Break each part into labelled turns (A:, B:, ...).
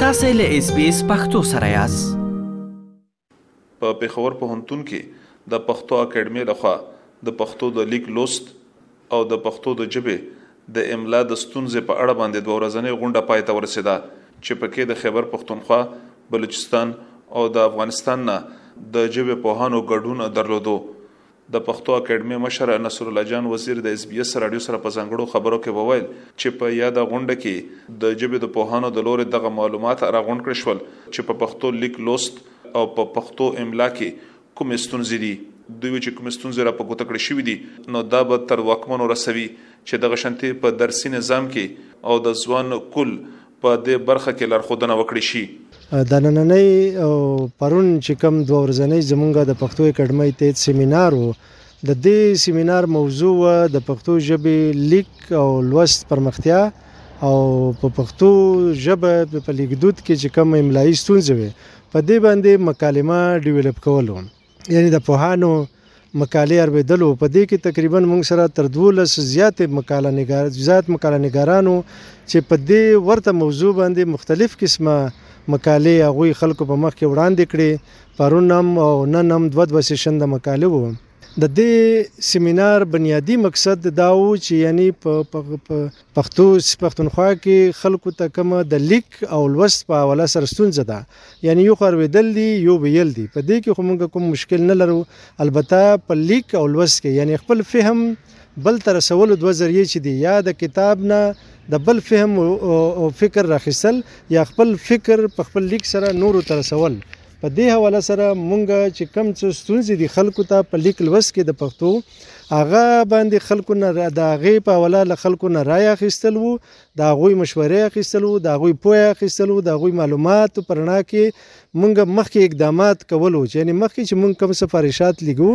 A: تاسو له اس بي اس پختو سره یاست.
B: په پېښور پوهنتون کې د پښتو اکاډمۍ له خوا د پښتو د لیک لوست او د پښتو د ژبې د املا د ستونزې په اړه باندې دوه ورځنۍ غونډه پای ته ورسېده چې پکې د خېبر پښتونخوا، بلوچستان او د افغانستان نه د ژبې پوهانو ګډون درلودو. د پښتو اکاډمۍ مشر نصرالله جان وزیر د اس بي اس راډیو سره په ځانګړو خبرو کې وویل چې په یاده غونډه کې د ژبې د پوهانو د لورې دغه معلومات راغونډ کړې شول چې په پښتو لیک لوست او په پښتو املا کې کومې ستونزې دي. دوی وویل چې کومې ستونزې را په ګوته کړې شوې دي نو دا به تر واکمنو رسوي چې دغه شانتې په درسي نظام کې او د ځوان کول په دې برخه کې لارښودنه وکړی شي.
C: دا نننۍ او پرون چې کوم دوه ورځنۍ زمونږ د پښتو اکاډمۍ تحت سیمینار وو د دې سیمینار موضوع وه د پښتو ژبې لیک او لوست پرمختیا او په پښتو ژبه په لیکدود کې چې کوم املایي ستونزې وې په دې باندې مکالمه ډیولپ کول وو. یعنی د پوهانو مقالې اروېدلو په دې کې تقریبا موږ سره تر دولس زیاتې مقاله نګار زیات مقاله نګارانو چې په دې ورته موضوع باندې مختلف قسمه مقالې هغوی خلکو په مخ کې وړاندې کړې پرون هم او نن هم دوه دوه سیشن د مقالې وو د دې سیمینار بنیادی مقصد دا و چې یعنی په پښتو چې پښتونخوا کې خلکو ته کومه د لیک او لوست په حواله سره ستونزه ده یعنی یو خو اورېدل دي یو ویل دي په دې کې خو موږ کوم مشکل نه لرو البته په لیک او لوست کې یعنی خپل فهم بل ته رسولو دوه ذریعې چې دي یا د کتاب نه د بل فهم او فکر راخیستل یا خپل فکر په خپل لیک سره نورو ته رسول په دې حواله سره مونږ چې کم څه ستونزې دي خلکو ته په لیک لوست کې د پښتو هغه باندې خلکو نه د هغې په حواله له خلکو نه رای اخیستل وو د هغوی مشورې اخیستل وو د هغوی پوهه اخیستل وو د هغوی معلوماتو په رڼا کې موږ مخکې اقدامات کولو چې یعنې مخکې چې موږ کوم سفارشات لیږو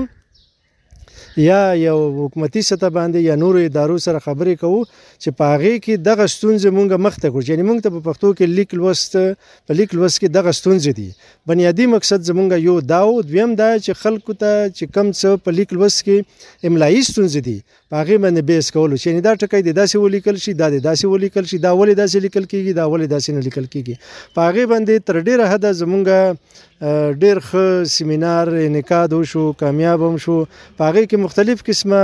C: یا یو حکومتي سطح باندې یا نورو ادارو سره خبرې کوو چې په هغې کې دغه ستونزې مونږ مخته کړو یعنې مونږ ته په پښتو کې لیک لوست په لیک لوست کې دغه ستونزې دي بنیادي مقصد زمونږ یو دا و دویم دا چې خلکو ته چې کم څه په لیک لوست کې املایي ستونزې دي په هغې باندې بیس کولو چې یعنې دا ټکی دې داسې ولیکل شي دا دې داسې ولیکل شي دا ولې داسې لیکل کېږي دا ولې داسې نه لیکل کېږي په هغې باندې تر ډېره حده زمونږ ډېر ښه سیمینار انعقاد وشو کامیاب هم شو په هغې کې مختلف قسمه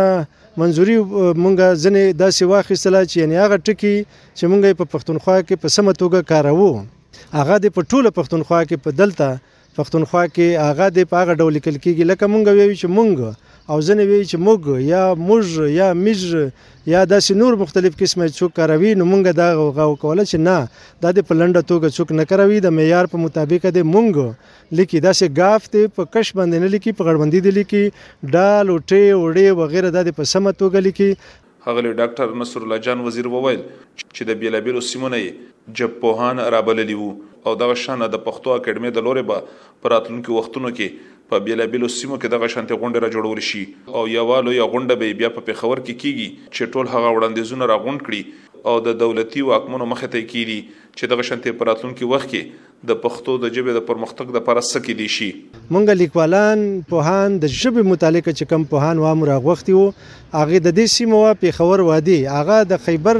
C: منظوري مونږ ځینې داسې واخیستله چې یعنې هغه ټکي چې مونږ یې په پښتونخوا کې په سمه توګه کاروو هغه دې په ټوله پښتونخوا کې په دلته پښتونخوا کې هغه دې په هغه ډول لیکل کېږي لکه مونږ ویو چې مونږ او ځینې ویو چې موږ یا موږ یا میږ یا داسې نور مختلف قسمه څوک کاروي نو مونږ دا غو کوله چې نه دا دې په لنډه توګه څوک نه کاروي د معیار په مطابق دې مونږ لیکي داسې ګاف دې په کش باندې نه لیکي په غړبندي دې لیکي ډال او ټې او ډې وغیره دا دې په سمه توګه لیکي
B: ښاغلي ډاکټر نصرالله جان وزیر وویل چې د بېلابېلو سیمو نه یې ژبپوهان رابللي وو او دغه شان د پښتو اکاډمۍ د لورې به په راتلونکو وختونو کې په بېلابېلو سیمو کې دغه شانتې غونډې راجوړول شي او یوه لویه غونډه به یې بیا په پېښور کې کېږي چې ټول هغه وړاندېزونه راغونډ کړي او د دولتي واکمنو مخې ته یې کېږدي چې دغه شانتې په راتلونکي وخت کې د پښتو د ژبې د پرمختګ لپاره څه کیدی شي؟
C: مونږ لیکوالان، پوهان، د ژبې متعلق چې کوم پوهان وا مو راغوښتي وو، هغه د دې سیمو وا، پېښور وادي، هغه د خیبر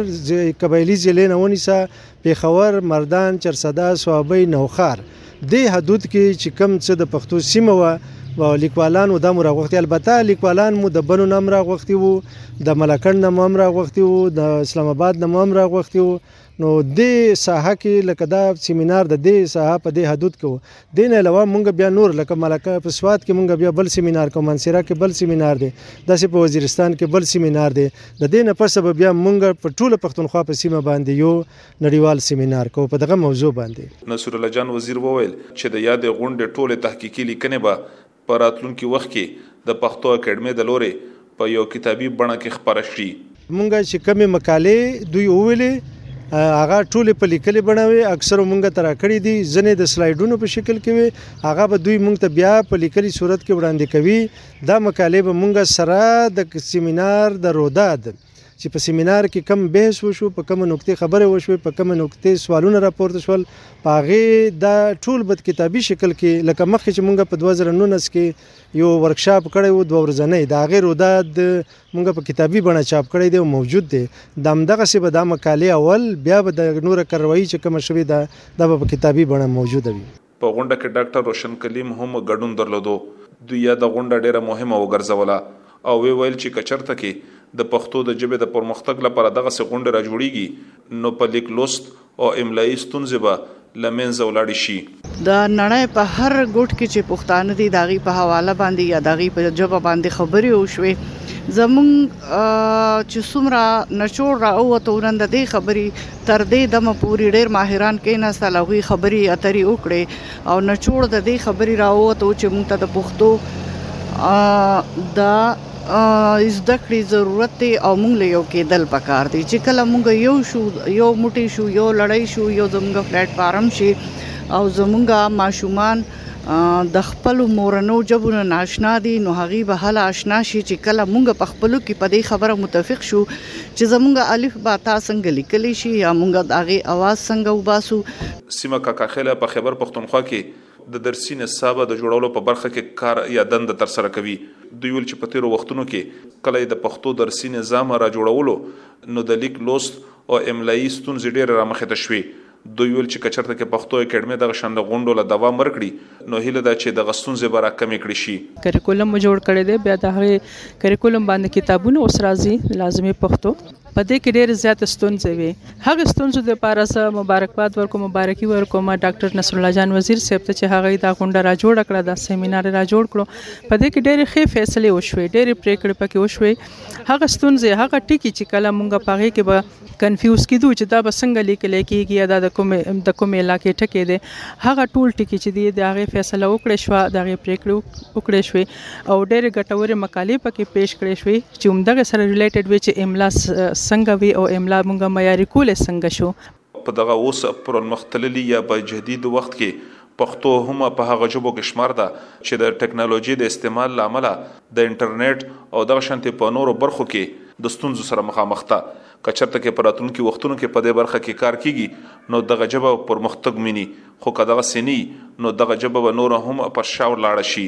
C: قبایلي ضلعې نه ونیسه، پېښور، مردان، چرسده، صوابۍ، نوښار، دې حدود کې چې کوم څه د پښتو سیمه وه، لیکوالان وو دا مو راغوښتي، البته لیکوالان مو د بنو نه هم راغوښتي وو، د ملاکنډ نه مو هم راغوښتي وو، د اسلام اباد نه مو هم راغوښتي وو. نو دې ساحه کې لکه دا سیمینار د دې ساحه په دې حدود کې وو دې نه علاوه مونږ بیا نور لکه ملکه په سواد کې مونږ بیا بل سیمینار کوم منصره کې بل سیمینار دی داسې په وزیرستان کې بل سیمینار دی د دې نه پس به بیا مونږ په ټوله پښتونخوا په سیمه باندې یو نړیوال سیمینار کو په دغه موضوع باندې
B: نصر الله جان وزیر وویل چې د یادې غونډې ټولې تحقیقي لیکنې به په راتلونکي وخت کې د پښتو اکاډمۍ د لورې په یوه کتابي بڼه کې خپره شي.
C: مونږ چې کومې مقالې دوی وویلې هغه ټولې په لیکلې بڼه وې، اکثرو مونږ ته راکړې دي، ځینې د سلایډونو په شکل کې وې، هغه به دوی مونږ ته بیا په لیکلي صورت کې وړاندې کوي، دا مقالې به مونږ سره د سیمینار د روداد. چې په سیمینار کې کم بحث وشو په کومه نقطې خبرې وشوې په کومه نقطې سوالونه راپورته شول په هغې دا ټول بد کتابي شکل کې لکه مخکې چې مونږ په 2019 کې یو ورکشاپ کړی و دوه ورځنۍ د هغې روداد مونږ په کتابي بڼه چاپ کړی دی او موجود دی د همدغسې به دا مقالې اول بیا به د نوره کاروایي چې کومه شوې ده دا به په کتابي بڼه موجوده وي
B: په غونډه کې ډاکټر روشن کلیم هم ګډون درلودو دوی یاده غونډه ډیره مهمه وګرځوله او وې ویل چې که چرته کې د پښتو د ژبې د پرمختګ لپاره دغسې غونډې را جوړیږي نو په لیک لوست او املایي ستونزې به له مینځه ولاړې شي.
D: د نړۍ په هر ګوټ کې چې پښتانه دي د هغوی په حواله باندې یا د هغوی په ژبه باندې خبرې وشوې زموږ چې څومره نچوړ را ووتو نن د دې خبرې تر دې دمه پوري ډېر ماهران کښېناستل، هغوی خبري اتري وکړې او نچوړ د دې خبري راووتو چې موږ ته د پښتو د زده کړي ضرورت دی او موږ له یو کېدل په کار دی چې کله موږ یو شو، یو موټي شو، یو لړۍ شو، یو زموږ پلېټ فارم شي او زموږ ماشومان د خپلو مورنو ژبو نه نااشنا دي نو هغوی به هله اشنا شي چې کله موږ په خپلو کې په دې خبره متفق شو چې زمونږ الف با تا څنګه لیکلی شي یا مونږ د هغې اواز څنګه وباسو.
B: سیمه کاکاخیله په خیبر پښتونخوا کې د درسي نصابه د جوړولو په برخه کې کار یا دنده ترسره کوي. دوی ویل چې په تېرو وختونو کې کله یې د پښتو درسي نظامه راجوړولو نو د لیک لوست او املایي ستونزې ډېرې رامخې ته شوې دوی وویل چې که چېرته که پښتو اکاډمي دغه شان د غونډو له دوام ورکړي نو هیله ده چې دغه ستونزې به را کمې کړې شي.
E: کریکولم مو جوړ کړی دی، بیا د هغې کریکولم باندې کتابونه اوس راځي لازمې پښتو. په دې کې ډېرې زیاتې ستونزې وې، هغې ستونزو لپاره زه مبارکباد ورکوم، مبارکي ورکوم ډاکټر نصرالله جان وزیر صاحب ته چې هغه یې دا غونډه را جوړه کړه، دا سیمینار یې را جوړ کړو، په دې کې ډېرې ښې فیصلې وشوې، ډېرې پرېکړې په کې وشوې، هغه ستونزې، هغه ټکي چې کله موږ په هغې کې به. کنفیوز کیدو چې دا به څنګه لیکل کیږي یا دا د کومې د کومې علاقې ټکی دی هغه ټول ټکی چې دی د هغه فیصله وکړې شو د هغه پریکړه وکړې شوې او ډېر ګټورې مقالې پکې پیش کړې شوې چې همدغه سره ریلیټډ وي چې املا څنګه وي او املا مونږه معیاري کولې څنګه شو
B: په دغه اوس پرمختللي یا په جدید وخت کې پښتو هم په هغه ژبو کې شمار ده چې د ټکنالوژي د استعمال له امله د انټرنیټ او دغه شانتې په نورو برخو کې د ستونزو سره مخامخ ده. که چرته کې په راتلونکي وختونو کې په دې برخه کې کار کیږي نو دغه ژبه به پرمختګ ویني خو که دغسې نه وي
F: نو دغه ژبه به نوره هم پر شا ولاړه شي.